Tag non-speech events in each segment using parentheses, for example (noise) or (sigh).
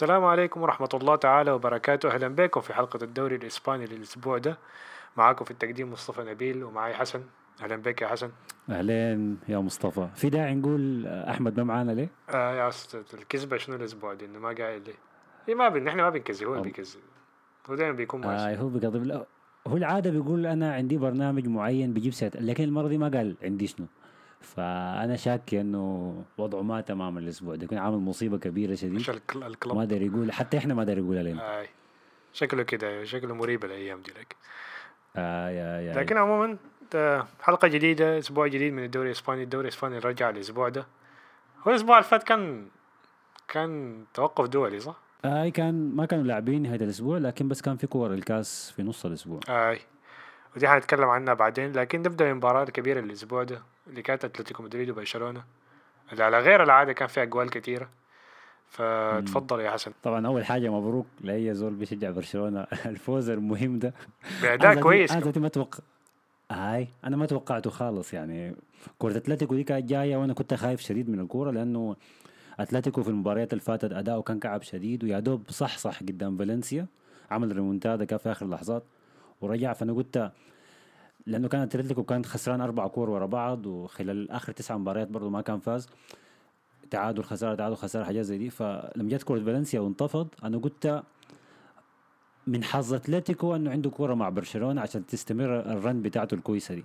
السلام عليكم ورحمة الله تعالى وبركاته. أهلا بكم في حلقة الدوري الإسباني للأسبوع ده. معاكم في التقديم مصطفى نبيل ومعي حسن. أهلا بك يا حسن. اهلين يا مصطفى. في داعي نقول أحمد ما معانا ليه؟ آه يا أستاذ الكذبة شنو الأسبوع دي؟ إنه ما قاعد لي إيه ما بن إحنا ما بنكذب هو بيكذب. هو دايما بيكون آه هو لا، هو العادة بيقول أنا عندي برنامج معين بيجيب سيرة لكن المرة دي ما قال عندي شنو. فأنا شاك إنه وضعه ما تمام الأسبوع ده يكون عامل مصيبة كبيرة شديد. ما داري يقول حتى إحنا ما داري يقول علينا. آي. شكله كده شكله مريب الأيام دي لك. آه يا يا لكن عموما ده حلقة جديدة أسبوع جديد من الدوري الإسباني. الدوري الإسباني رجع الأسبوع ده. هو الأسبوع اللي فات كان كان توقف دولي صح؟ آه كان ما كانوا لاعبين نهاية الأسبوع لكن بس كان في كور الكاس في نص الأسبوع. آي. ودي حنتكلم عنها بعدين لكن نبدأ بالمباراه الكبيره الأسبوع ده. اللي كانت أتلتيكو مدريد وبرشلونة. اللي على غير العادة كان فيها اجوال كثيره فتفضل يا حسن. طبعا أول حاجة مبروك لأي زول بيشجع برشلونة. (laughs) الفوز المهم ده. باداء كويس أنا ما توقع هاي أنا ما توقعته خالص يعني. كرة أتلتيكو دي كانت جاية وأنا كنت خايف شديد من الكورة لأنه أتلتيكو في المباريات اللي فاتت أداؤه كان كعب شديد ويا دوب صح صح قدام فالنسيا عمل ريمونتادا كان في آخر اللحظات ورجع. فأنا قلت لأنه كان أتلتيكو كان خسران أربع كور ورا بعض وخلال آخر تسع مباريات برضه ما كان فاز. تعادل خسارة تعادل خسارة حاجات زي دي. فلما جت كرة فالنسيا وانتفض أنا قلت من حظ أتلتيكو أنه عنده كورة مع برشلونة عشان تستمر ال run بتاعته الكويسة دي.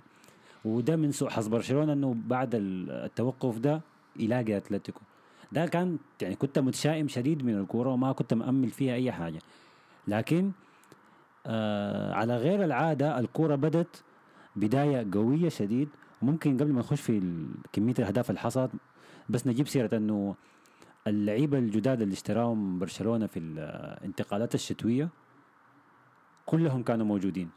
وده من سوء حظ برشلونة أنه بعد ال- التوقف ده يلاقي أتلتيكو. ده كان يعني كنت متشائم شديد من الكورة وما كنت مأمل فيها أي حاجة. لكن آه على غير العادة الكورة بدت بداية قوية شديد وممكن قبل ما نخش في كمية الأهداف اللي حصلت بس نجيب سيرة إنه اللعيبة الجداد اللي اشتراهم برشلونة في الانتقالات الشتوية كلهم كانوا موجودين.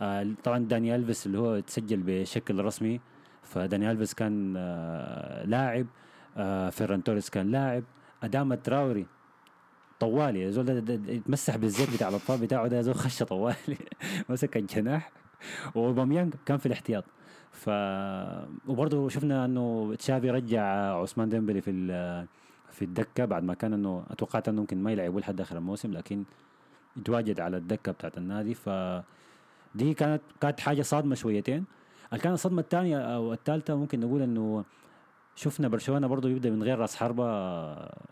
آه طبعا داني ألفيس اللي هو تسجل بشكل رسمي فداني ألفيس كان آه لاعب آه فيران توريس كان لاعب أدام تراوري طوالي زول ده- ده يتمسح بالزيت بتاع الأطفال بتاعه ده زول خش طوالي. (laughs) مسك الجناح وباميانج كان في الاحتياط. ف وبرضه شفنا إنه تشافي رجع عثمان ديمبلي في ال- في الدكة بعد ما كان إنه أتوقعت إنه ممكن ما يلعبوا لحد آخر الموسم لكن يتواجد على الدكة بتاعت النادي. ف دي كانت كانت حاجة صادمة شويتين. كانت الصدمة الثانية أو الثالثة ممكن نقول إنه شفنا برشلونة برضه يبدأ من غير راس حربة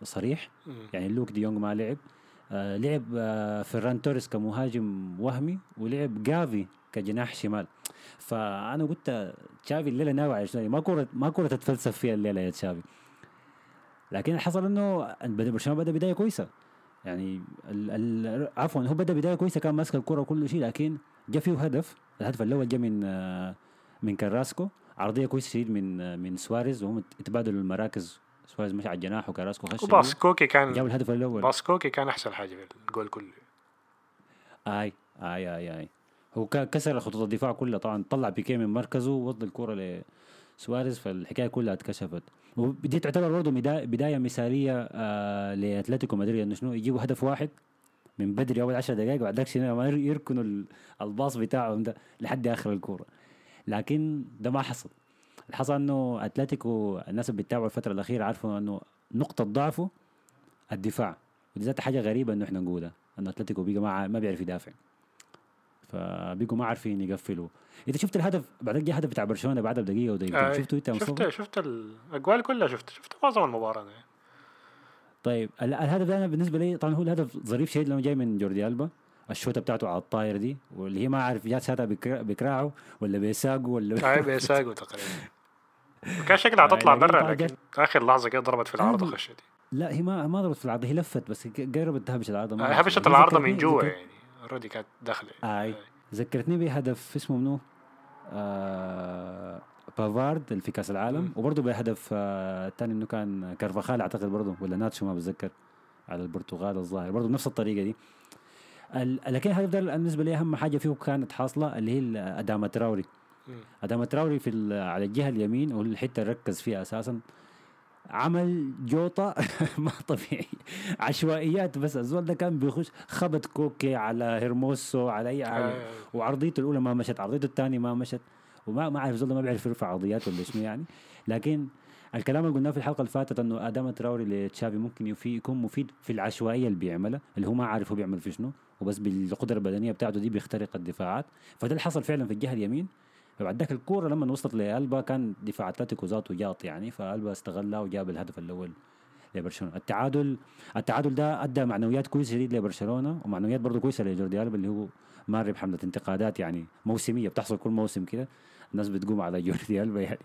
صريح. يعني لوك دي يونغ ما لعب. آه لعب آه فيران توريس كمهاجم وهمي ولعب جافي كجناح شمال. فأنا قلت تشافي الليلة ناوي على شنو؟ ما كوره ما كوره تتفلسف فيها الليلة يا تشافي. لكن حصل إنه برشلونه بدأ؟ بداية كويسة. يعني ال ال عفوا هو بدأ بداية كويسة كان ماسك الكرة وكل شيء لكن جا فيه هدف. الهدف الأول جا من من كراسكو عرضية كويسة شديد من من سواريز وهم تبادلوا المراكز. سواريز مشى على الجناح وكراسكو خش جوا. وباس كوكي جاب كان الهدف الأول. باس كوكي كان أحسن حاجة في الجول كله. آي آي آي آي. هو كسر خطوط الدفاع كلها طبعا طلع بيكي من مركزه ووضع الكرة لسواريز فالحكاية كلها اتكشفت. ودي تعتبر برضه بدا- بداية مثالية آه لأتلتيكو مدريد إنه شنو؟ يجيبوا هدف واحد من بدري أول 10 دقائق بعد ذاك يركنوا ال- الباص بتاعهم ده لحد آخر الكورة. لكن ده ما حصل. اللي حصل إنه أتلتيكو الناس اللي بتتابعوا الفترة الأخيرة عارفوا إنه نقطة ضعفه الدفاع. ودي ذات حاجة غريبة إنه إحنا نقولها إنه أتلتيكو بيجي ما بيعرف يدافع. فبيجوا ما عارفين يقفلوا انت شفت الهدف بعدين جاء هدف بتاع برشلونة بعدها بدقيقة ودقيقتين آي. شفته أنت؟ شفت شفت الأجوال كلها شفت شفت معظم المباراه أنا. طيب ال- الهدف ده أنا بالنسبة لي طبعا هو الهدف ظريف شديد لما جاي من جوردي ألبا الشوطة بتاعته على الطاير دي واللي هي ما عارف جات ساعتها بكرا- بكراعه ولا بيساقه ولا هاي (laughs) بيساقو تقريبا كان شكلها آي، تطلع برا لكن آخر لحظة كده ضربت في العارضة آه. خشت لا هي ما ما ضربت في العارضة هي لفت بس قربت تهبش العارضة آه،. هبشت العارضة ذكرتني- من جوا يعني already كانت داخلة. أي. ذكرتني بهدف اسمه منو؟ آه بافارد اللي في كأس العالم. وبرضه بهدف آه الثاني إنه كان كارفاخال أعتقد برضه ولا ناتشو ما بتذكر على البرتغال الظاهر. برضه بنفس الطريقة دي. لكن الهدف ده بالنسبة لي أهم حاجة فيه كانت حاصلة اللي هي ادامه تراوري. مم. ادامه تراوري في على الجهة اليمين والحتة اللي ركز فيها أساسا. عمل جوطة (laughs) ما طبيعي. عشوائيات بس الزول ده كان بيخش خبط كوكي على هيرموسو على أي حاجة. آه، وعرضيته الأولى ما مشت عرضيته الثانية ما مشت. وما ما أعرف زول ده ما بيعرف يرفع عرضيات ولا شنو يعني. لكن الكلام اللي قلناه في الحلقة اللي فاتت إنه ادام تراوري لتشافي ممكن يفي يكون مفيد في العشوائية اللي بيعملها اللي هو ما عارف هو بيعمل في شنو وبس بالقدرة البدنية بتاعته دي بيخترق الدفاعات. فده اللي حصل فعلا في الجهة اليمين. فبعد ذاك الكورة لما وصلت لألبا كان دفاع أتلتيكو ذاته جاط يعني فألبا استغلها وجاب الهدف الأول لبرشلونة. التعادل التعادل ده أدى معنويات كويسة شديد لبرشلونة ومعنويات برضه كويسة لجوردي ألبا اللي هو مار بحمله انتقادات يعني موسمية بتحصل كل موسم كده الناس بتقوم على (laughs) جوردي ألبا يعني.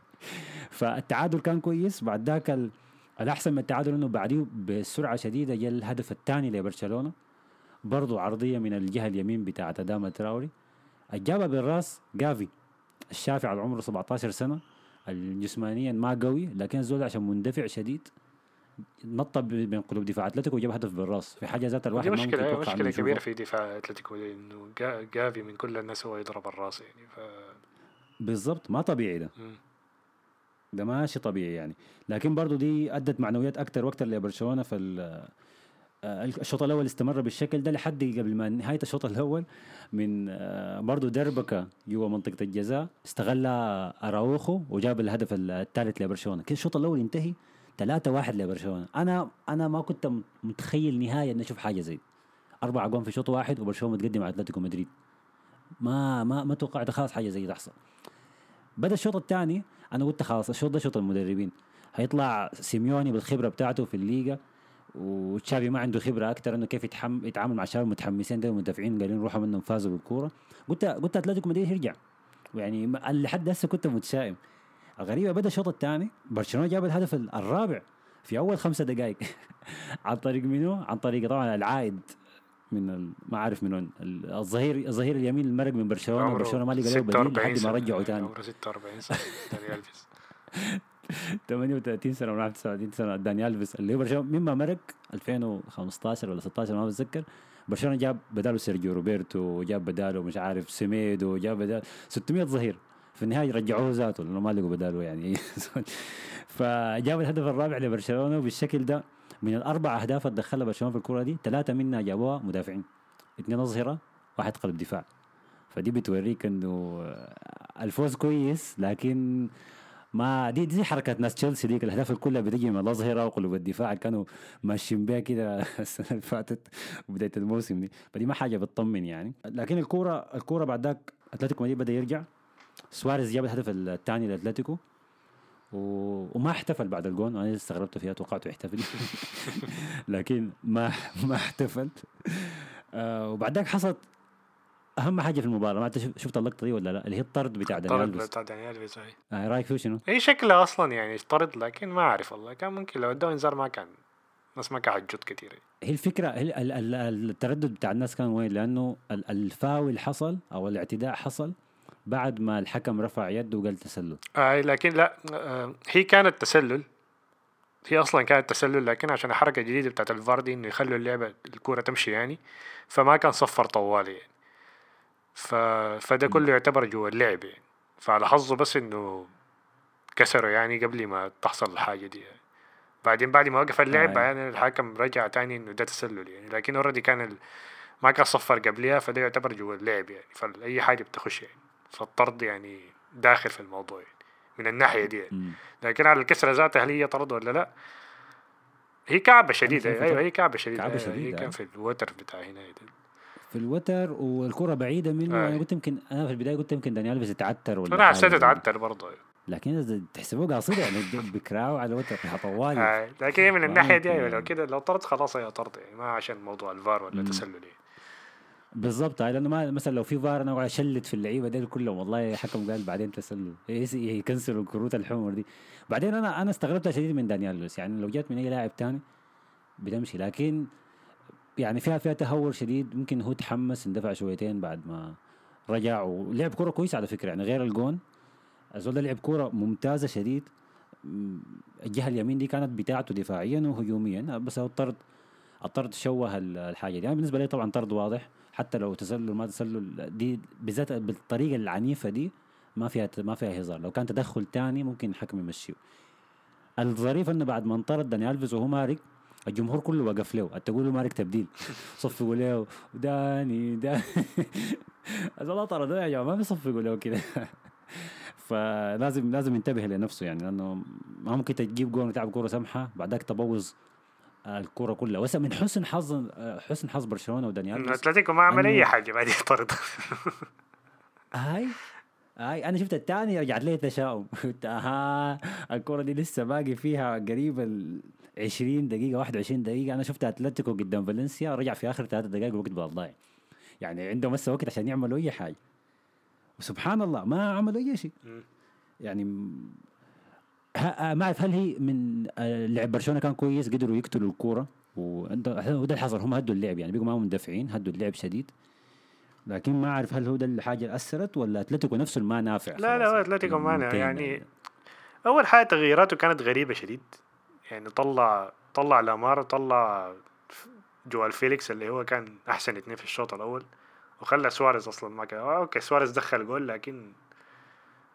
فالتعادل كان كويس بعد ذاك ال- الأحسن من التعادل إنه بعديه بسرعة شديدة جاء الهدف الثاني لبرشلونة برضه عرضية من الجهة اليمين بتاعت أداما تراوري. الجابها بالراس جافي. الشافي على عمره 17 سنة جسمانيا ما قوي لكن الزول عشان مندفع شديد نط بين قلوب دفاع أتلتيكو وجاب هدف بالراس في حاجة ذات الواحد دي ما ممكن كبيرة يشوفها. في دفاع أتلتيكو دي انه جا- جافي من كل الناس هو يضرب الراس يعني ف بالضبط ما طبيعي ده. ده ماشي طبيعي يعني لكن برضو دي أدت معنويات أكثر وأكثر لبرشلونة في الشوط الأول استمر بالشكل ده لحد قبل ما نهاية الشوط الأول من آه، برضو دربكه جوا منطقة الجزاء استغلها أراوخو وجاب الهدف الثالث لبرشلونة. كده الشوط الأول ينتهي 3 1 لبرشلونة. أنا أنا ما كنت متخيل نهائيا اني أشوف حاجة زي. أربع أجوان في شوط واحد وبرشلونة متقدم على أتلتيكو مدريد. ما ما ما توقعت خلاص حاجة زي تحصل. بدأ الشوط الثاني أنا قلت خلاص الشوط ده شوط المدربين. هيطلع سيميوني بالخبرة بتاعته في الليغا. وتشافي ما عنده خبرة أكثر إنه كيف يتحم يتعامل مع شباب متحمسين ده المدافعين قاعدين يروحوا منهم فازوا بالكورة. قلت قلت أتلتيكو مدريد هيرجع. يعني ما- لحد هسه كنت متشائم. الغريبة بدأ الشوط الثاني برشلونة جاب الهدف ال- الرابع في أول خمسة دقائق. (laughs) عن طريق منو؟ عن طريق طبعا العائد من ال- ما عارف من وين ال- الظهير الظهير اليمين المرق من برشلونة. برشلونة ما لقى له بديل 46 لحد ما رجعوا ثاني عمره 46 سنة. داني (laughs) ألفيس 38 سنة ولا 39 سنة. داني ألفيس اللي هو برشلونة. مما مرق؟ 2015 ولا 16 ما بتذكر. برشلونة جاب بداله سيرجيو روبرتو وجاب بداله مش عارف سيميدو وجاب بداله 600 ظهير. في النهاية رجعوه ذاته لأنه ما لقوا بداله يعني. (laughs) فجاب الهدف الرابع لبرشلونة وبالشكل ده. من الأربع أهداف اللي دخلها برشلونة في الكرة دي ثلاثة منها جابوها مدافعين. اثنين اظهره واحد قلب دفاع. فدي بتوريك إنه الفوز كويس لكن ما دي دي حركة ناس تشيلسي ديك الأهداف كلها بتجي من الاظهره وقلوب الدفاع اللي كانوا ماشيين بيها كده (laughs) السنة اللي فاتت وبداية الموسم دي. فدي ما حاجة بتطمن يعني. لكن الكوره الكورة بعد ذاك أتلتيكو مدريد بدأ يرجع. سواريز جاب الهدف الثاني لأتلتيكو. و... وما احتفل بعد الجون. أنا استغربت فيها توقعته يحتفل. (laughs) لكن ما ما احتفل. آه وبعد ذاك حصلت أهم حاجة في المباراة ما انت شف- شفت اللقطة دي ولا لا؟ اللي هي الطرد بتاع دانيال طرد ألفيس. بتاع داني ألفيس هاي آه رأيك فيه شنو؟ هي شكلها أصلا يعني طرد لكن ما أعرف والله. كان ممكن لو ادوا انذار ما كان الناس ما كان حتجد كثير هي الفكرة هي ال- ال- ال- التردد بتاع الناس كان وين؟ لأنه ال- الفاول حصل أو الاعتداء حصل بعد ما الحكم رفع يده وقال تسلل. آه لكن لا آه هي كانت تسلل. هي أصلا كانت تسلل لكن عشان الحركه الجديده بتاعت الفار دي إنه يخلوا اللعبة الكورة تمشي يعني فما كان صفر طوالي يعني. ف... فده كله يعتبر جوا اللعب يعني فعلى حظه بس إنه كسروا يعني قبل ما تحصل الحاجة دي يعني. بعدين بعد ما وقف اللعب آه. يعني الحكم رجع تاني إنه ده تسلل يعني لكن اوريدي كان ال... ما كان صفر قبلها فده يعتبر جوا اللعب يعني فأي حاجة بتخش يعني فالطرد يعني داخل في الموضوع يعني من الناحية دي يعني. لكن على الكسرة ذاتها هل هي طرد ولا لا هي كعبة شديدة أيوه. هي كعبة شديدة كعبة أيوة، هي كان آه. في الوتر بتاع هنا ده. في الوتر والكرة بعيدة منه آه. أنا قلت يمكن أنا في البداية قلت يمكن دانيال الفيس يتعتر ولا أنا حسيت زي دي. اتعتر برضه لكن تحسبوه قاصده يعني (laughs) بكراو على الوتر طوالي آه. لكن من الناحية دي أيوه لو يعني. كده لو طرد خلاص هي طرد يعني ما عشان موضوع الفار ولا. تسلل يعني. بالضبط هاي لأنه ما مثلا لو في فار أنا اقعد أشلت في اللعيبة ديل كلهم والله حكم قال بعدين تسلل إيه- يكنسلوا الكروت الحمر دي بعدين أنا أنا استغربتها شديد من داني ألفيس يعني لو جات من أي لاعب تاني بتمشي لكن يعني فيها فيها تهور شديد ممكن هو تحمس اندفع شويتين بعد ما رجع. ولعب كرة كويسة على فكرة يعني غير الجون. الزول ده لعب كرة ممتازة شديد. الجهة اليمين دي كانت بتاعته دفاعيا وهجوميا بس هو الطرد الطرد شوه ال- الحاجة دي. يعني بالنسبة لي طبعا طرد واضح. حتى لو تسلل ما تسلل دي بالذات بالطريقة العنيفة دي ما فيها ما فيها هزار. لو كان تدخل تاني ممكن الحكم يمشيه. الظريف إنه بعد ما انطرد داني الفيز وهو مارق الجمهور كله وقف له تقول له مارق تبديل. صفقوا له داني داني. (laughs) هذا طردوه يا جماعة ما بيصفقوا له كده. (laughs) فلازم لازم ينتبه لنفسه يعني لأنه ما ممكن تجيب جول وتلعب كورة سمحه بعدك تبوظ الكورة كلها. وهسه من حسن حظ حسن حظ برشلونة ودانيال. أتلتيكو ما عمل أي حاجة بعد يطرد هاي؟ هاي أنا شفت الثاني رجعت لي تشاؤم. قلت أها الكورة دي لسه باقي فيها قريب ال 20 دقيقة 21 دقيقة. أنا شفت أتلتيكو قدام فالنسيا رجع في آخر ثلاث دقائق الوقت بقى ضايع يعني عندهم هسه وقت عشان يعملوا أي حاجة. وسبحان الله ما عملوا أي شيء. يعني ما أعرف هل هي من آه، لعب برشلونة كان كويس قدروا يقتلوا الكورة؟ وده اللي حصل هم هدوا اللعب يعني بقوا ما مندفعين هدوا اللعب شديد. لكن ما أعرف هل هو ده الحاجة اللي أثرت ولا أتلتيكو نفسه ما نافع؟ لا لا أتلتيكو ما نافع يعني أول حاجة تغييراته كانت غريبة شديد. يعني طلع طلع لامار طلع جوال فيليكس اللي هو كان أحسن اثنين في الشوط الأول وخلى سواريز أصلا ما كان okay سواريز دخل جول لكن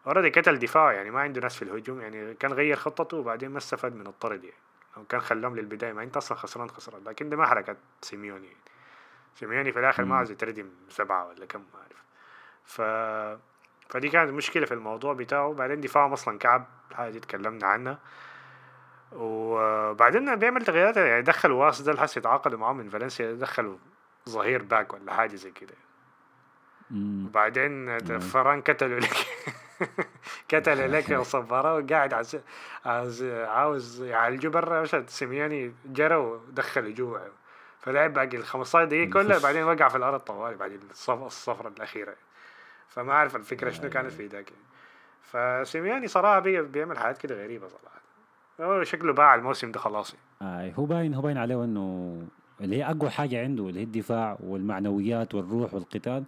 already كتل دفاع يعني ما عنده ناس في الهجوم يعني كان غير خطته وبعدين ما استفاد من الطرد يعني. أو كان خلاهم للبداية ما أنت أصلا خسران خسران لكن ده ما حركه سيميوني يعني. سيميوني في الآخر ما عاوز يتردم سبعة ولا كم ما أعرف. ف فدي كانت مشكلة في الموضوع بتاعه بعدين دفاعهم أصلا كعب حاجة دي تكلمنا عنها. وبعدين بيعمل تغييرات يعني دخل واس ده الحس يتعاقدوا معاه من فالنسيا دخلوا ظهير باك ولا حاجة زي كده. وبعدين فران كتلوا لك كتل لك (laughs) وصبره وقاعد عاوز عاوز عاوز يعالجوا برا. سيميوني جرى ودخلوا جوا فلعب باقي ال 15 دقيقة كلها بعدين وقع في الأرض طوالي بعدين الصفرة الأخيرة. فما أعرف الفكرة شنو كانت في ذاك. فسيميوني صراحة بيعمل حاجات كده غريبة صراحة. هو شكله باع الموسم ده خلاص. آه هو باين هو باين عليه إنه اللي هي أقوى حاجة عنده اللي هي الدفاع والمعنويات والروح والقتال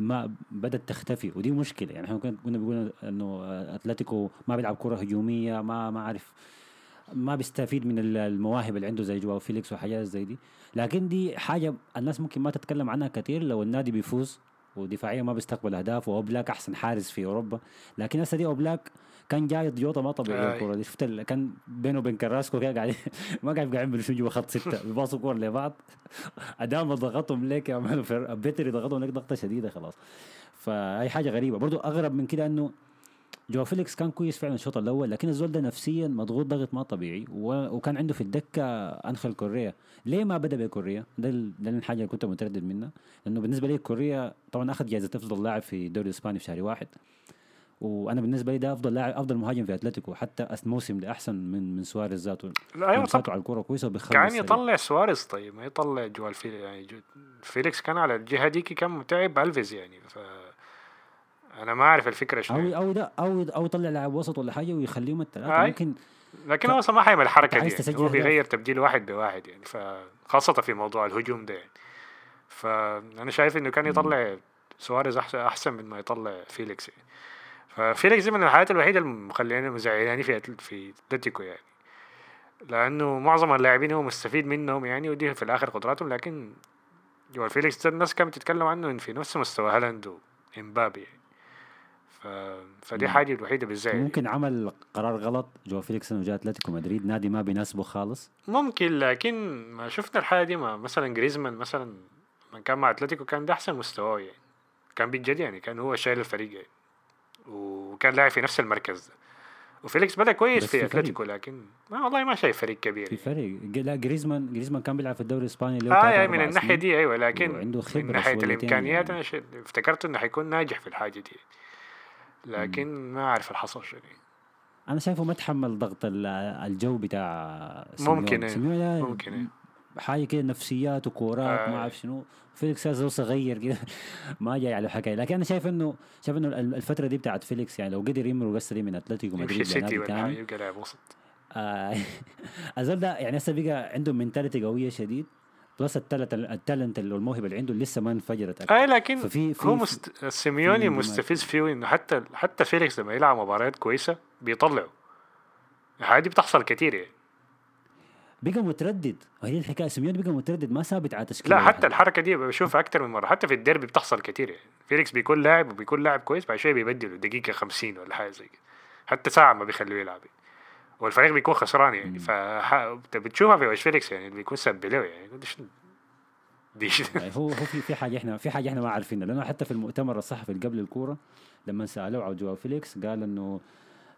ما بدأت تختفي ودي مشكلة. يعني إحنا كنا بنقول إنه أتلتيكو ما بيلعب كرة هجومية ما ما عارف ما بيستفيد من المواهب اللي عنده زي جواو فيليكس وحاجات زي دي. لكن دي حاجة الناس ممكن ما تتكلم عنها كثير لو النادي بيفوز ودفاعيا ما بيستقبل أهداف وأوبلاك أحسن حارس في أوروبا. لكن هسه دي أوبلاك كان جاي جوطة ما طبيعيه الكوره دي. شفت كان بينه وبين كراسكو كده قاعدين (laughs) ما قاعد قاعدين بيمشوا جوا خط ستة. بيباصوا كور لبعض. أدام ضغطهم ليك عملوا بيدري ضغطهم لك ضغطة شديدة خلاص. فاي حاجة غريبة. برضو أغرب من كده إنه جواو فيليكس كان كويس فعلا الشوط الأول لكن الزول ده نفسيا مضغوط ضغط ما طبيعي وكان عنده في الدكة انخل كوريا. ليه ما بدأ بكوريا؟ ده ده الحاجة اللي كنت متردد منها لأنه بالنسبة لي كوريا طبعا أخذ جائزه أفضل لاعب في الدوري الإسباني في شهر واحد. وأنا بالنسبة لي ده أفضل لاعب أفضل مهاجم في أتلتيكو حتى الموسم ده احسن من من سواريز ذاته. لا أيوه على الكورة كويسة وبيخلص كان يطلع سواريز طيب ما يطلع جوال في يعني فيليكس كان على الجهة ديك كان متعب ألفيس يعني ف أنا ما أعرف الفكرة شنو أو أو ده أو أو يطلع لاعب وسط ولا حاجة ويخليهم الثلاثه ممكن لكن هو أصلا ما حيعمل الحركه دي يعني. هو بيغير تبديل واحد بواحد يعني. فخاصه في موضوع الهجوم ده يعني. فانا شايف إنه كان يطلع سواريز أحسن من ما يطلع فيليكس يعني. ففيليكس دي من الحاجات الوحيدة اللي مخليني مزعلاني في في أتلتيكو يعني. لأنه معظم اللاعبين هو مستفيد منهم يعني ودي في الآخر قدراتهم. لكن جوال فيليكس الناس كانت بتتكلم عنه في نفس مستوى هالاند وإمبابي يعني. ف... فدي حاجة الوحيدة بالزعل ممكن عمل قرار غلط جواو فيليكس إنه جاء أتلتيكو مدريد نادي ما بيناسبه خالص. ممكن لكن ما شفنا الحاجة دي ما مثلا جريزمان مثلا من كان مع أتلتيكو كان ده أحسن مستواه يعني. كان بجد يعني كان هو شايل الفريق يعني. وكان لاعب في نفس المركز ده. وفيليكس بدأ كويس في أتلتيكو لكن ما والله ما شايف فريق كبير في فريق. لا جريزمان جريزمان كان بيلعب في الدوري الإسباني اللي آه يعني من الناحية دي أيوه لكن عنده خبرة من ناحية الامكانيات يعني. أنا افتكرت إنه حيكون ناجح في الحاجة دي. لكن ما أعرف الحصل شنو. أنا شايفه ما تحمل ضغط الجو بتاع ممكن إيه. ممكن إيه. حاجة كده نفسيات وكورات آه. ما أعرف شنو. فيليكس هذا صغير كده (laughs) ما جاي على حكاية. لكن أنا شايف انه شايف إنه الفترة دي بتاعت فيليكس يعني لو قدر يمرق بس دي من أتلتيكو مدريد سيتي ولا يبقى لاعب وسط. آه (laughs) الزول ده يعني هسه بقى عنده mentality قوية شديد. plus ال talent ال talent والموهبه اللي عنده لسه ما انفجرت. اي لكن ففي في هو مست... سيميوني مستفز فيه إنه حتى حتى فيليكس لما يلعب مباريات كويسة بيطلعه. هذه بتحصل كثير يعني. بقى متردد. وهي الحكاية سيميوني بقى متردد ما ثابت على تشكيلة لا حتى الحركة دي بشوفها أكثر من مرة. حتى في الديربي بتحصل كثير يعني. فيليكس بيكون لاعب وبيكون لاعب كويس بعد شوية بيبدله. دقيقة 50 ولا حاجة زي كده. حتى ساعة ما بيخلوه يلعب والفريق بيكون خسران يعني. ف بتشوفها في وش فيليكس يعني بيكون سب له يعني. دي (laughs) يعني هو هو في في حاجة إحنا في حاجة إحنا ما عارفينها. لأنه حتى في المؤتمر الصحفي اللي قبل الكورة لما سألوه على جواو فيليكس قال إنه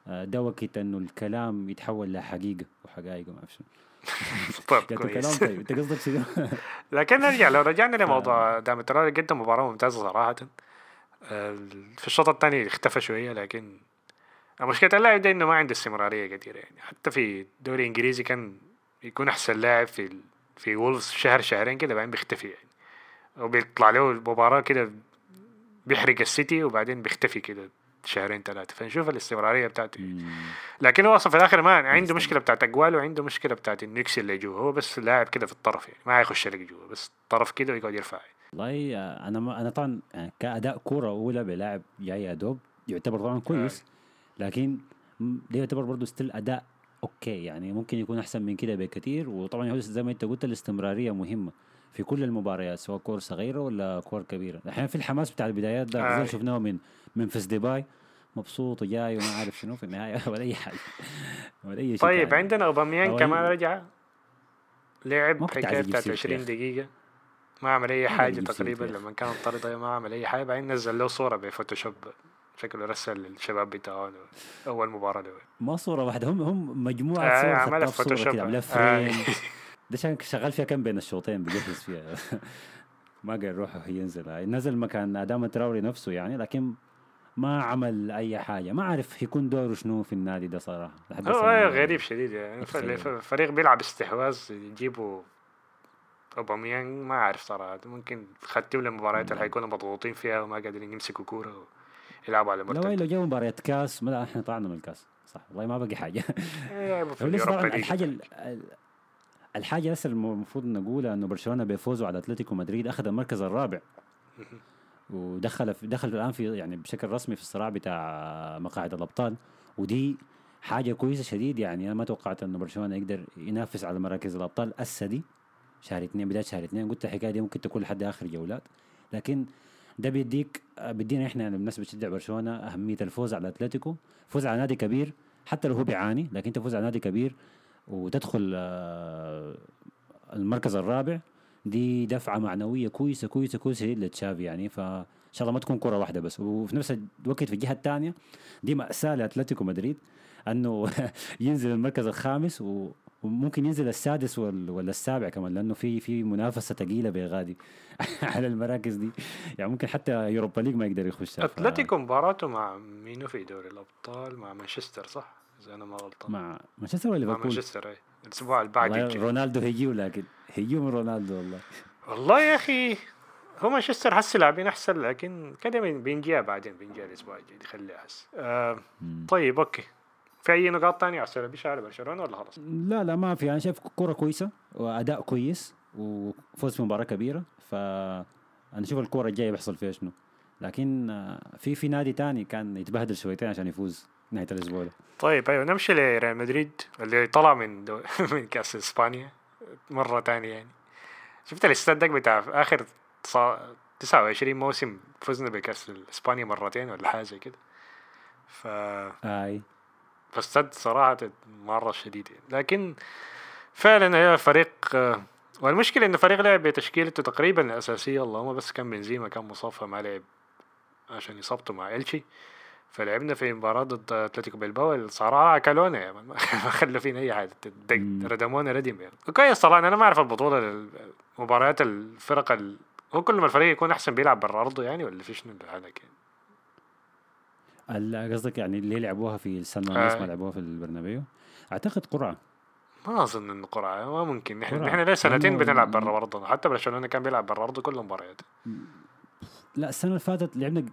آه، ده وقت إنه الكلام يتحول لحقيقه وحقائق وما أعرف شنو. (laughs) طيب (laughs) كويس. طيب. أنت قصدك شنو؟ لكن نرجع لو رجعنا لموضوع ادام قدم مباراة ممتازة صراحة. آه، في الشوط الثاني اختفى شوية لكن مشكلة اللاعب ده إنه ما عنده استمرارية كثيرة يعني. حتى في الدوري الإنجليزي كان يكون أحسن لاعب في ال- في وولفز شهر شهرين كده بعدين بيختفي يعني. وبيطلع له المباراة كده بيحرق السيتي وبعدين بيختفي كده شهرين ثلاثة فنشوف الاستمرارية بتاعته مم. لكن هو أصلا في الآخر ما عنده مشكلة بتاعت اقوال وعنده مشكلة بتاعت النكس اللي جوا هو بس لاعب كده في الطرف يعني ما يخش لك جوا بس طرف كده ويقعد يرفع والله آه، أنا ما أنا طبعا آه، كأداء كورة أولى بلاعب جاي يا دوب يعتبر طبعا كويس. لكن ده يعتبر برضه still أداء okay يعني ممكن يكون أحسن من كده بكثير وطبعا زي ما أنت قلت الاستمرارية مهمة في كل المباريات سواء كور صغيرة ولا كور كبيرة أحيانا في الحماس بتاع البدايات ده آه. شفناه من ممفيس ديباي مبسوط وجاي وما عارف شنو في النهاية (laughs) ولا أي حاجة ولا أي شيء طيب. عندنا اوباميان كمان رجع لعب حكايه بتاعت سيرته يا 20 أخي. دقيقة ما عمل أي حاجة تقريبا. لما كان طرد ما عمل أي حاجة بعدين نزل له صورة بفوتوشوب شكله رسل للشباب بتاعه اول مباراه له ما صورة واحدة هم هم مجموعة آه، صور عملها في فوتوشوب. آه. (laughs) ده عشان شغال فيها كم بين الشوطين بجهز فيها. (laughs) ما قال يروح ينزل هاي نزل مكان ادام تراوري نفسه يعني لكن ما عمل أي حاجة. ما عارف يكون دوره شنو في النادي ده لحد هسه هو ما- غريب شديد يعني. فريق بيلعب استحواذ يجيبوا أوباميانج ما أعرف صراحة. ممكن خدتهم للمباريات اللي حيكونوا مضغوطين فيها وما قادرين يمسكوا كورة ويلعبوا على لو مرتد لو جاوا مباراة كاس ما إحنا طلعنا من الكاس. صح والله ما بقي حاجة. يلعبوا في هو لسه اليوروبا طبعا ليج. الحاجة ال- ال- الحاجة لسه المفروض نقولها إنه برشلونة بيفوزوا على أتلتيكو مدريد أخذ المركز الرابع. ودخل في دخل الآن في يعني بشكل رسمي في الصراع بتاع مقاعد الأبطال. ودي حاجة كويسة شديد يعني أنا ما توقعت إنه برشلونة يقدر ينافس على مراكز الأبطال هسه دي شهر اثنين بداية شهر اثنين قلت الحكاية دي ممكن تكون لحد آخر جولات. لكن ده بيديك بيدينا إحنا الناس بتشجع برشلونة أهمية الفوز على أتلتيكو. فوز على نادي كبير حتى لو هو بيعاني لكن أنت تفوز على نادي كبير وتدخل آه، المركز الرابع دي دفعة معنوية كويسة كويسة كويسة لتشافي يعني. فإن شاء الله ما تكون كرة واحدة بس. وفي نفس الوقت في الجهة الثانية دي مأساة لأتلتيكو مدريد إنه (laughs) ينزل المركز الخامس و وممكن ينزل السادس ولا السابع كمان لأنه في في منافسة ثقيله بغادي (laughs) على المراكز دي. يعني ممكن حتى Europa League ما يقدر يخشها ف- أتلتيكو مباراته مع منو في دوري الأبطال؟ مع مانشستر صح؟ إذا أنا ما غلطان. مع مانشستر ولا مع ليفربول؟ مانشستر أي. الأسبوع اللي بعد. رونالدو هيجيو لكن هيجيو من رونالدو والله. والله يا أخي هو مانشستر حس لاعبين أحسن لكن كده بين- بينجيها بعدين بينجيها الأسبوع الجاي خليها حس آه. طيب okay. في أي نقاط تانية على السيرة على برشلونة ولا خلاص؟ لا لا ما في. أنا شايف كرة كويسة وأداء كويس وفوز في مباراة كبيرة ف أنا أشوف الكرة الجاية بيحصل فيها شنو. لكن آه، في في نادي تاني كان يتبهدل شويتين عشان يفوز نهاية الأسبوع ده. طيب أيوه نمشي لريال مدريد اللي طلع من دو... (laughs) من كأس إسبانيا مرة تانية يعني. شفت الاستاد بتاع آخر تص- 29 موسم فزنا بكأس إسبانيا مرتين ولا حاجة كده؟ ف أي. فاستاد صراحة مرة شديد يعني. لكن فعلا هي فريق والمشكلة انه فريق لعب بتشكيلته تقريبا الأساسية اللهم بس كان بنزيما كان مصاب فما لعب عشان اصابته مع الشي فلعبنا في مباراة ضد أتلتيكو بالباو صراحة اكلونا يا من. (laughs) ما خلوا فينا أي حاجة. ردمونا ردم يعني وكويس طبعا أنا ما أعرف البطولة ال- مباريات الفرق ال... هو كل ما الفريق يكون أحسن بيلعب برا ارضه يعني ولا في شنو يعني قصدك يعني اللي لعبوها في سان ماميس ما آي. لعبوها في البرنابيو؟ أعتقد قرعة. ما أظن انه قرعة ما ممكن. نحن. نحن ليه سنتين بنلعب برا ارضنا حتى برشلونة كان بيلعب برا ارضه كل المباريات لا السنة اللي فاتت لعبنا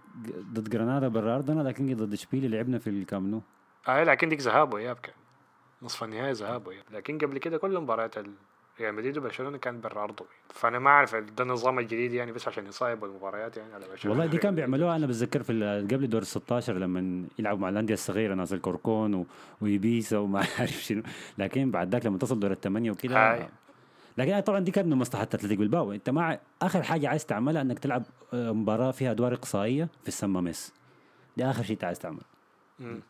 ضد جرانادا برا أرضنا لكن ضد اشبيلي لعبنا في الكامنو آه لكن ديك ذهاب وإياب كان. نصف النهائي ذهاب وإياب. لكن قبل كده كل مباريات ريال مدريد وبرشلونة كان برا أرضه. فأنا ما أعرف ده النظام الجديد يعني بس عشان يصايبوا المباريات يعني على برشلونة. والله دي كان بيعملوها أنا بتذكر في قبل دور ال 16 لما يلعبوا مع الأندية الصغيرة ناس الكوركون و- ويبيسا وما (laughs) عارف شنو. لكن بعد ذاك لما تصل دور الثمانية وكده هاي. لكن طبعا دي كانت من مصلحة اتلتيك بالباو أنت ما آخر حاجة عايز تعملها إنك تلعب آه، مباراة فيها أدوار إقصائية في السماميس دي آخر شيء أنت عايز تعمل مم.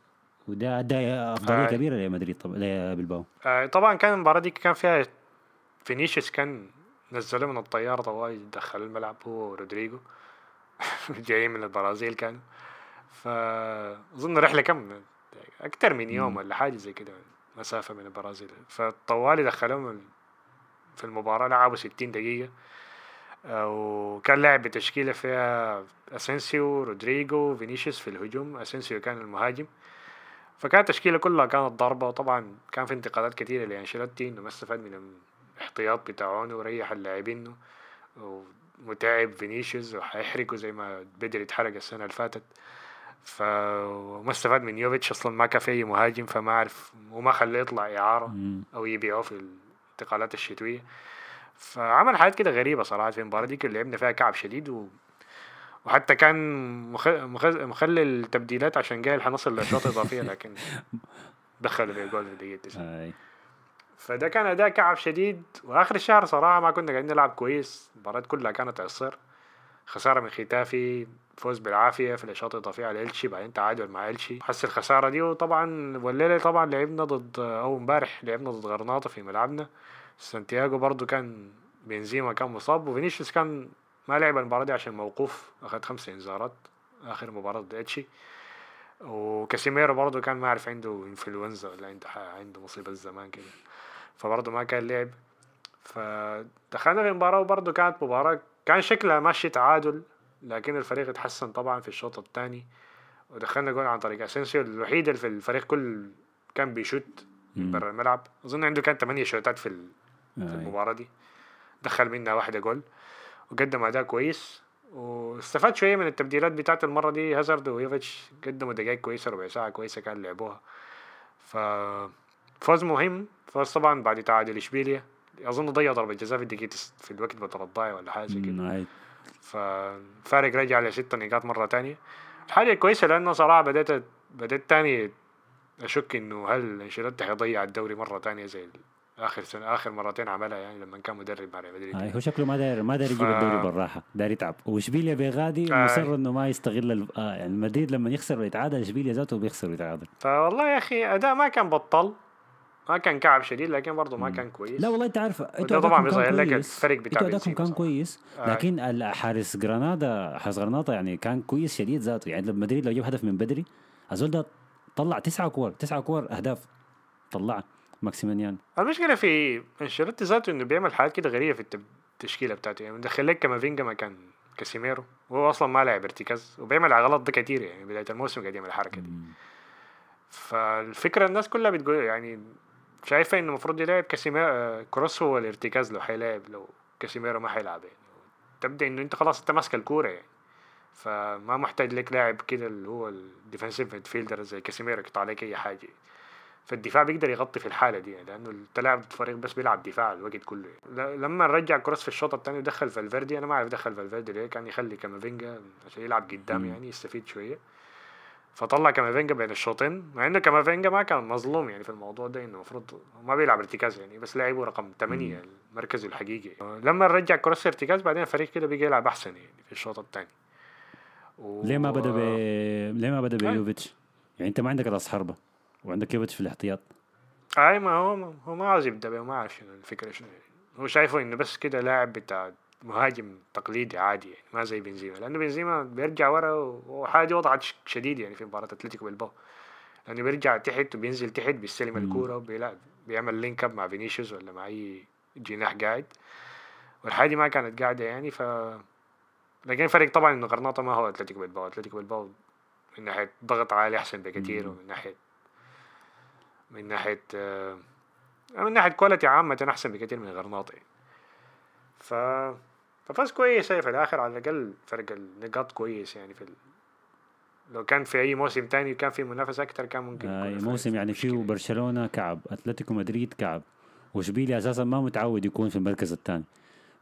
وده ده أفضلية هاي. كبيره لمدريد طبعا لبلباو. آه طبعا كان المباراة دي كان فيها فينيسيوس كان نزلوه من الطيارة طوال دخل الملعب هو ورودريجو. (laughs) جايين من البرازيل كانوا فأظن رحلة كم؟ أكتر من يوم ولا حاجة زي كده مسافة من البرازيل. فطوالي دخلوهم في المباراة لعبوا ستين دقيقة. وكان لاعب بتشكيلة فيها أسنسيو رودريجو فينيسيوس في الهجوم. أسنسيو كان المهاجم. فكانت التشكيلة كلها كانت ضربة وطبعا كان في انتقادات كثيرة لأنشيلوتي إنه ما استفاد من الاحتياط بتاعونه وريح اللاعبين ومتعب فينيسيوس وحيحرقه زي ما بدري اتحرق السنة اللي فاتت. فما استفاد من يوفيتش أصلا ما كان في مهاجم فما اعرف وما خليه يطلع إعارة أو يبيعوه في الانتقالات الشتوية. فعمل حاجات كده غريبة صراحة في المباراة دي لعبنا فيها كعب شديد و... وحتى كان مخ... مخ... مخلي التبديلات عشان جاي حنصل لاشواط إضافية لكن (laughs) دخلوا في جول في دقيقه فده كان أداء كعب شديد وآخر الشهر صراحة ما كنا قاعدين نلعب كويس المباراة كلها كانت عصر خسارة من ختافي فوز بالعافية في الاشواط الإضافية على بعدين تعادل مع الشي حس الخسارة دي وطبعا والليله طبعا لعبنا ضد أو امبارح لعبنا ضد غرناطة في ملعبنا سانتياغو برضو كان بنزيما كان مصاب وفينيسيوس كان ما لعب المباراة دي عشان موقوف أخذ خمسة إنذارات آخر مباراة ضد اتشي وكاسيميرو برضو كان ما اعرف عنده انفلونزا ولا عنده عنده مصيبة زمان كده. فبرضه ما كان لعب. فدخلنا في المباراه وبرضه كانت مباراة كان شكلها ماشي تعادل لكن الفريق اتحسن طبعا في الشوط الثاني. ودخلنا جول عن طريق أسينسيو الوحيد اللي في الفريق كل كان بيشوت برا الملعب. أظن عنده كان ثمانية شوتات في, في المباراة دي. دخل منها واحدة جول وقدم أداء كويس. واستفاد شوية من التبديلات بتاعت المرة دي. هازارد ويوفيتش قدموا دقائق كويسة ربع ساعة كويسة كان لعبوها. ف فوز مهم فوز طبعا بعد تعادل اشبيليا أظن ضيع ضربة جزاء في الدقيقة في الوقت الضايع ولا حاجة كده. ففارق رجع لست نقاط مرة تانية. حاجة كويسة لأنه صراحة بدأت بدأت تاني أشك إنه هل أنشيلوتي حيضيع الدوري مرة تانية زي آخر سنة آخر مرتين عملها يعني لما كان مدرب مع ريال مدريد. هو شكله ما داير ما داير يجيب ف... الدوري بالراحة داير يتعب. واشبيليا بيغادي آه. مصر إنه ما يستغل آه يعني مدريد لما يخسر ويتعادل اشبيليا ذاته بيخسر ويتعادل. فوالله يا أخي أداء ما كان بطل. ما كان كعب شديد لكن برضه ما كان كويس. لا والله انت عارف إنتوا طبعا بيظهر لك الفرق بتاع إنتوا أداكم كان كويس آه. لكن حارس جرانادا حارس جرانادا يعني كان كويس شديد ذاته. يعني لما مدريد لو جاب هدف من بدري الزول ده طلع تسعة كور تسعة كور أهداف طلعها ماكسيميانو المشكلة في أنشيلوتي ذاته إنه بيعمل حاجات كده غريبة في التشكيلة بتاعته. يعني مدخل لك كامافينجا مكان كاسيميرو وهو أصلا ما لعب ارتكاز وبيعمل غلط ده كتير يعني بداية الموسم قاعد يعمل الحركة دي. فالفكرة الناس كلها بتقول يعني شايفة انه المفروض يلعب كاسيميرو آه، كروس هو الارتكاز لو حيلعب لو كاسيميرو ما حيلعب يعني. تبدأ إنه أنت خلاص أنت ماسك الكورة يعني. فما محتاج لك لاعب كده اللي هو ال defensive midfielder زي كاسيميرو يقطع عليك أي حاجة فالدفاع بيقدر يغطي في الحالة دي يعني لأنه انت لاعب فريق بس بيلعب دفاع الوقت كله يعني. لما رجع كروس في الشوط الثاني ودخل فالفيردي أنا ما أعرف دخل فالفيردي ليه كان يخلي كامافينجا عشان يلعب قدام يعني يستفيد شوية. فطلع كامافينجا بين الشوطين مع انه كامافينجا ما كان مظلوم يعني في الموضوع ده إنه المفروض ما بيلعب ارتكاز يعني بس لعبه رقم 8 المركز الحقيقي. لما رجع كروس ارتكاز بعدين الفريق كده بيجي يلعب أحسن يعني في الشوط الثاني و... ليه ما بدأ ب... ليه ما بدأ بيوفيتش؟ يعني أنت ما عندك راس حربة وعندك يوفيتش في الاحتياط. أي ما هو هو ما عاوز يبدأ ما أعرف شنو الفكرة شنو هو شايفه إنه بس كده لاعب بتاع مهاجم تقليدي عادي يعني ما زي بنزيما. لأنه بنزيما بيرجع ورا وحاجة وضحت شديد يعني في مباراة أتلتيكو بيلباو لأنه بيرجع تحت وبينزل تحت بيستلم الكورة وبيلعب بيعمل link up مع فينيسيوس ولا مع أي جناح قاعد. والحاجة ما كانت قاعدة يعني ف لكن فرق طبعا إنه غرناطة ما هو أتلتيكو بيلباو أتلتيكو بيلباو من ناحية ضغط عالي أحسن بكثير ومن ناحيه من ناحية آه من ناحية quality عامة أحسن بكثير من غرناطة يعني. ف ففاز كويس في الآخر على الأقل فرق النقاط كويس يعني في ال... لو كان في أي موسم تاني كان في منافسه أكثر كان ممكن آه موسم يعني فيه برشلونة كعب أتلتيكو مدريد كعب. وإشبيلية أساسا ما متعود يكون في المركز الثاني.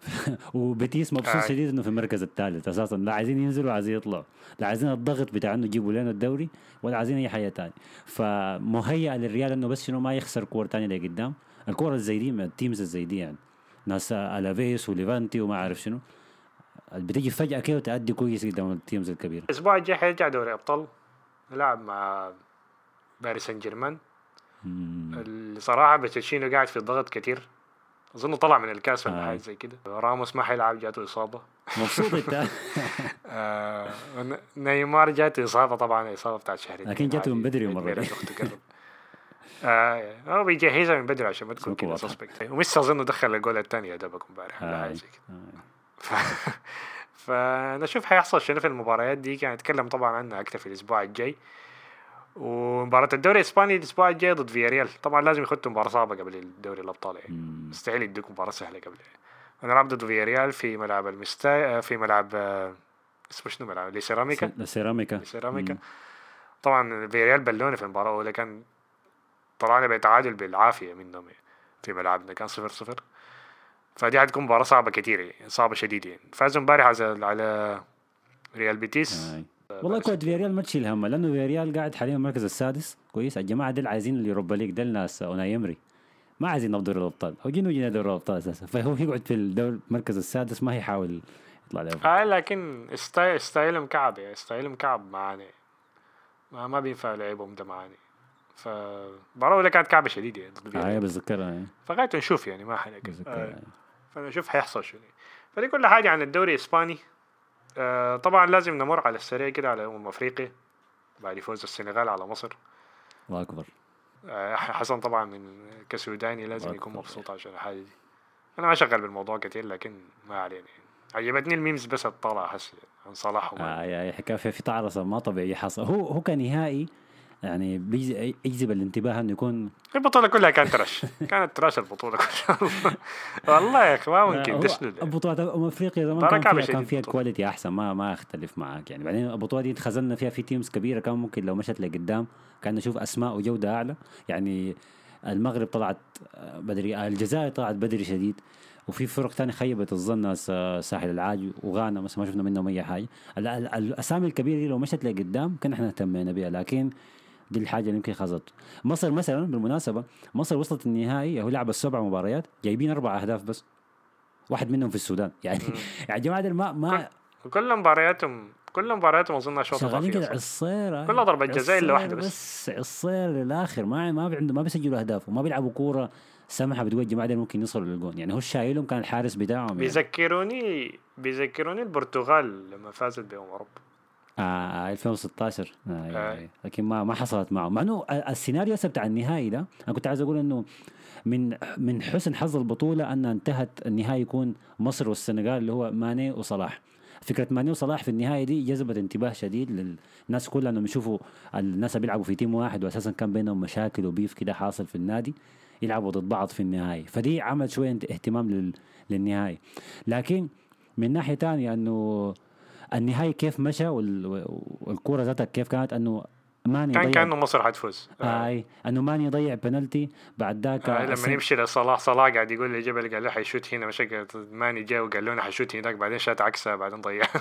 (laughs) وبيتيس مبسوط آه. شديد إنه في المركز الثالث أساسا. لا عايزين ينزلوا ولا عايزين يطلعوا. لا عايزين الضغط بتاع إنه يجيبوا لنا الدوري ولا عايزين أي حاجة ثانية فمهيأ للريال إنه بس شنو ما يخسر كور ثانية لقدام. الكور الزي دي ال teams الزي دي يعني ناس ألافيس وليفانتي وما أعرف شنو. بتيجي فجأة كده وتأدي كويس قدام ال teams الكبيرة. الأسبوع الجاي حيرجع دوري أبطال. نلعب مع باريس سان جيرمان اللي صراحة بوتشيتينو قاعد في ضغط كتير. اظنه طلع من الكاس ولا آه. حاجة زي كده. راموس ما حيلعب جاته إصابة. مبسوط أنت. (laughs) آه نيمار جاته إصابة طبعا إصابة بتاعت شهرين لكن جاته من بدري دي. آه هو بيجهزها من بدري عشان ما تكون كده. suspect وميسي اظن دخل الجول الثاني يا دوبك امبارح ولا. حاجة زي كده. ف... فنشوف حيحصل شنو في المباريات دي كان نتكلم طبعا عنها أكثر في الأسبوع الجاي ومباراة الدوري الاسباني الأسبوع الجاي ضد فياريال طبعا لازم يخطوا مباراة صعبة قبل الدوري الابطال يعني. مستحيل يدوك مباراة سهلة قبل نلعب ضد فياريال في ملعب المستا في ملعب اسمه شنو ملعب لسيراميكا السيراميكا لسيراميكا مم. طبعا فياريال بلوني في المباراة الأولى كان طلعنا بتعادل بالعافية منهم في ملعبنا كان صفر صفر. فدي حتكون مباراة صعبة كتير يعني صعبة شديدة يعني. فازوا امبارح على على ريال بيتيس. آي. والله كويس فياريال ما تشيل همها لأنه فياريال قاعد حاليا المركز السادس. كويس الجماعة ديل عايزين ال Europa League ديل ناس أوناي إيمري ما عايزين نفضل دوري الأبطال. هو جينا جينا دوري الأبطال أساسا. (laughs) فهو يقعد في الدور المركز السادس ما يحاول يطلع له. آه لكن style style مكعب يعني style مكعب معانا ما ما بينفع لعبهم ده معانا فالمباراة الأولى كانت كعبة شديدة يعني ضد آه فياريال بتذكرها آه، فغاية نشوف يعني ما بتذكرها آه. آه. فنشوف حيحصل شنو فدي كل حاجة عن الدوري الإسباني آه طبعا لازم نمر على السريع كده على أمم أفريقيا بعد فوز السنغال على مصر الله أكبر آه حسن طبعا من كسوداني لازم يكون. مبسوط عشان الحاجة دي أنا ما شغال بالموضوع كتير لكن ما علينا يعني. عجبتني ال memes بس الطالعة حس عن صلاح وماني. آه آه حكاية في تعرصه ما طبيعي حصل هو هو كنهائي يعني بيجي- يجذب الانتباه إنه يكون البطولة كلها كانت trash. كانت trash البطولة كلها. (laughs) والله يا أخي ما ممكن آه، هو تشنو ده. بطولات امم أفريقيا زمان كان فيها كان فيها البطولة. quality أحسن. ما ما أختلف معك يعني. بعدين البطولة دي خزلنا فيها في teams كبيرة. كان ممكن لو مشت لقدام كان نشوف أسماء وجودة أعلى. يعني المغرب طلعت آه، بدري آه، الجزائر طلعت بدري شديد. وفي فرق تانية خيبت الظن ساحل العاج وغانا بس ما شفنا منهم أي حاجة. ال- ال- الأسامي الكبيرة دي لو مشت لقدام كان إحنا اهتمينا بها لكن دي الحاجة اللي يمكن خزت. مصر مثلا بالمناسبة مصر وصلت النهائي هو لعبت سبع مباريات جايبين أربع أهداف بس. واحد منهم في السودان. (laughs) يعني يعني جماعة دول ما ما كل مبارياتهم كل مبارياتهم أظن شوط شغالين كده إضافية صح؟ عصير كلها ضربة جزاء إلا عصير واحدة بس. بس عصير للآخر. ما ما عنده ما بيسجلوا أهداف وما بيلعبوا كورة سمحة. بتقول الجماعه دول ممكن يوصلوا للجون. يعني هو شايلهم كان الحارس بتاعهم يعني. بيذكروني بيذكروني البرتغال لما فازت بأمم أوروبا. آه آه 2016 آه آه. لكن ما ما حصلت معه مع إنه ال- السيناريو هسه بتاع النهائي ده أنا كنت عايز أقول إنه من من حسن حظ البطولة أن انتهت النهائي يكون مصر والسنغال اللي هو ماني وصلاح. فكرة ماني وصلاح في النهائي دي جذبت انتباه شديد للناس كلها إنهم يشوفوا الناس بيلعبوا في تيم واحد واساسا كان بينهم مشاكل وبيف كده حاصل في النادي يلعبوا ضد بعض في النهائي. فدي عملت شوية اهتمام لل... للنهائي. لكن من ناحية تانية إنه النهائي كيف مشى وال... والكوره ذاتها كيف كانت؟ أنه ماني كان كأنه مصر حتفوز آه. أي. أنه ماني يضيع بنالتي بعد ذاك آه لما يمشي لصلاح صلاح قاعد يقول لجبل قال له حيشوت هنا. قال- ماني جاء وقال له أنا حشوت هناك. بعدين شات عكسها بعدين ضيع. (laughs)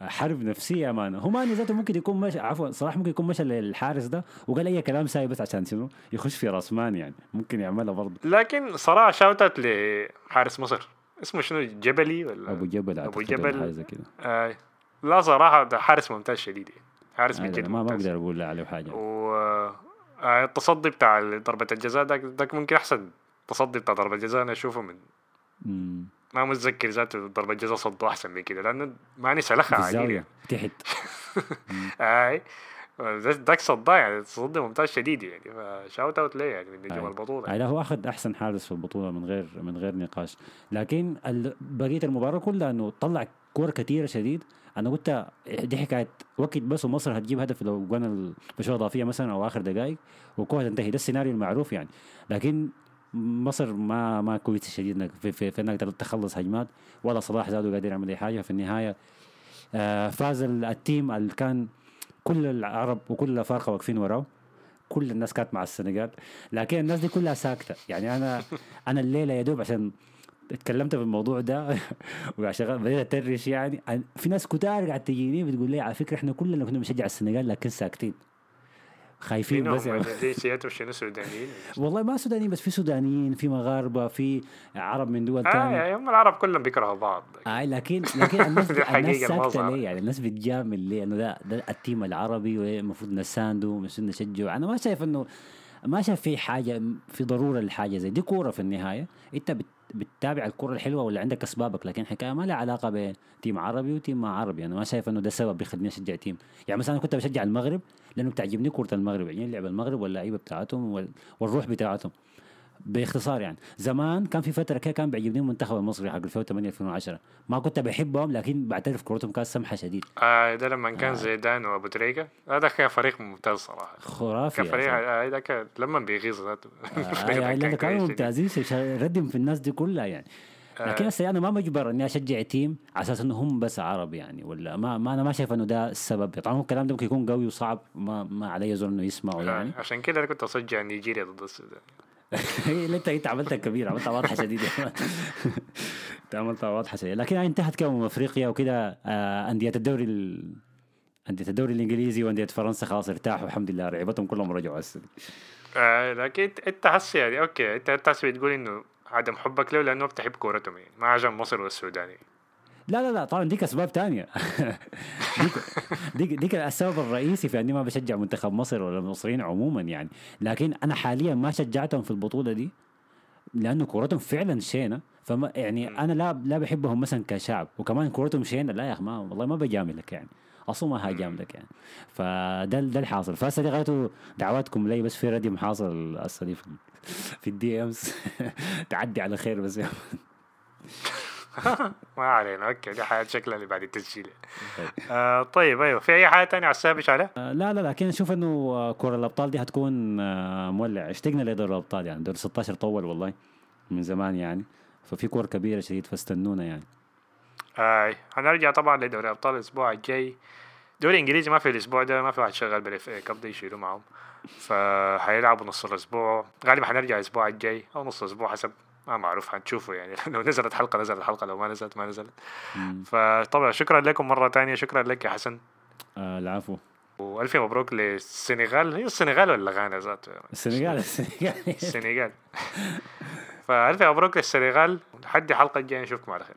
حرب نفسية امانه هو ماني ذاته ممكن يكون مشى عفوا صلاح ممكن يكون مشى للحارس ده وقال أي كلام ساي بس عشان شنو؟ يخش في رأس ماني يعني. ممكن يعملها برضه. لكن صراحة شاوتت لحارس مصر. اسمه شنو؟ جبلي ولا أبو جبل ولا جبل. حاجة كده. آه لا صراحة ده حارس ممتاز شديد. يعني. حارس آه، بجد ما بقدر أقول لا عليه حاجة. و آه، التصدي بتاع ضربة الجزاء ده, ده ممكن أحسن تصدي بتاع ضربة الجزاء أنا أشوفه من مم. ما متذكر ذاته ضربة جزاء صدوا أحسن من كده لأنه ماني سلخها عادي تحت. (laughs) اي ده- داك صداه يعني تصدي ممتاز شديد يعني ف shout out ليه يعني من نجوم آه، لا هو أخذ أحسن حارس في البطولة من غير من غير نقاش. لكن بقية المباراة كلها إنه طلع كور كثيره شديد. أنا قلت دي حكاية وقت بس ومصر هتجيب هدف لو جوانا ال- في شوط إضافية مثلا أو آخر دقائق والكوره تنتهي. ده السيناريو المعروف يعني. لكن مصر ما ما كويس شديد في, في, في إنك تخلص هجمات. ولا صلاح ذاته قادر يعمل أي حاجة في النهاية. آه فاز ال- ال team اللي كان كل العرب وكل الأفارقة واقفين وراه كل الناس كانت مع السنغال. لكن الناس دي كلها ساكتة. يعني أنا أنا الليلة يا دوب عشان اتكلمت في الموضوع ده (laughs) وعشان بديت اترش يعني. في ناس كتار قاعد تجيني بتقول لي على فكرة إحنا كلنا كنا بنشجع السنغال لكن ساكتين. خايفين بس يعني. شنو سودانيين. (laughs) والله ما سودانيين بس في سودانيين في مغاربة في عرب من دول ثانية يعني هم العرب كلهم بيكرهوا بعض. آه لكن لكن (laughs) الناس الناس ساكتة. ليه؟ يعني الناس بتجامل ليه؟ إنه ده ده ال team العربي والمفروض نسانده والمفروض نشجعه أنا ما شايف انه ما شايف في حاجة في ضرورة للحاجه زي دي. كورة في النهاية. أنت بت بتتابع الكرة الحلوة ولا عندك أسبابك؟ لكن حكاية ما لها علاقة ب team عربي و team ما عربي. أنا ما شايف إنه ده سبب بيخليني أشجع team. يعني مثلا أنا كنت بشجع المغرب لأنه بتعجبني كرة المغرب. يعني لعب المغرب واللعيبة بتاعتهم وال- والروح بتاعتهم باختصار يعني. زمان كان في فترة كده كان بيعجبني المنتخب المصري حق 2008 2010 ما كنت بحبهم لكن بعترف كرتهم كانت سمحة شديد. آه ده لما كان زيدان وأبو تريكة. هذا كان فريق ممتاز صراحة. خرافي كان يا فريق أخي. آه، ده كان لما بيغيظ ذاته. (laughs) آه كان يعني كانوا. ممتازين ردم في الناس دي كلها يعني. لكن هسه أنا ما مجبر إني أشجع تيم على أساس إنه هم بس عرب يعني ولا ما, ما أنا ما شايف إنه ده السبب. طبعا الكلام ده ممكن يكون قوي وصعب ما ما علي زول إنه يسمعه يعني. آه، عشان كده أنا كنت اشجع نيجيريا ضد السودان. (laughs) لا أنت أنت عملتها كبير عملتها واضحة شديدة. انت (laughs) عملتها واضحة شديدة. لكن يعني انتهت كده امم أفريقيا وكده آه أندية الدوري ال... أندية الدوري الإنجليزي وأندية فرنسا خلاص ارتاحوا الحمد لله. لعيبتهم كلهم رجعوا هسه. آه لكن انت- حس يعني أوكي انت أنت هسه بتقول إنه عدم حبك له لأنه بتحب كورتهم يعني ما عشان مصر والسودان يعني لا لا لا طبعا ديك أسباب تانية. ديك ديك, ديك السبب الرئيسي في إني ما بشجع منتخب مصر ولا المصريين عموما يعني. لكن أنا حاليا ما شجعتهم في البطولة دي لأنه كورتهم فعلا شينة. فما يعني أنا لا لا بحبهم مثلا كشعب وكمان كورتهم شينة. لا يا أخي ما والله ما بجاملك يعني. أصلا ما هاجاملك يعني فده ده الحاصل. فهسه دي غايته دعواتكم لي بس في ردم حاصل هسه دي في, ال DMs (laughs) تعدي على خير بس. يا (laughs) ما علينا okay دي حياة شكلها اللي بعد التسجيل. آه طيب أيوه. في أي حاجة تانية على السابش عليه؟ آه، لا لا لكن أشوف إنه آه، كرة الأبطال دي هتكون آه، مولع. اشتقنا لدور الأبطال يعني. دور 16 طول والله من زمان يعني. ففي كور كبيرة شديد فاستنونا يعني. آه هنرجع طبعا لدوري ابطال الأسبوع الجاي. دوري إنجليزي ما في الأسبوع ده ما في واحد شغال بال FA Cup ده يشيلوا معهم فهيلعبوا نص الأسبوع. غالبا هنرجع الأسبوع الجاي أو نص الأسبوع حسب ما معروف هنشوفه يعني. (laughs) لو نزلت حلقة نزلت الحلقة لو ما نزلت ما نزلت. فطبعا شكرا لكم مرة تانية. شكرا لك يا حسن. آه العفو. وألف مبروك للسنغال. هي السنغال ولا غانا ذاته؟ السنغال (laughs) السنغال. السنغال. (laughs) فألف مبروك للسنغال. لحد الحلقة الجاية. نشوفكم على خير.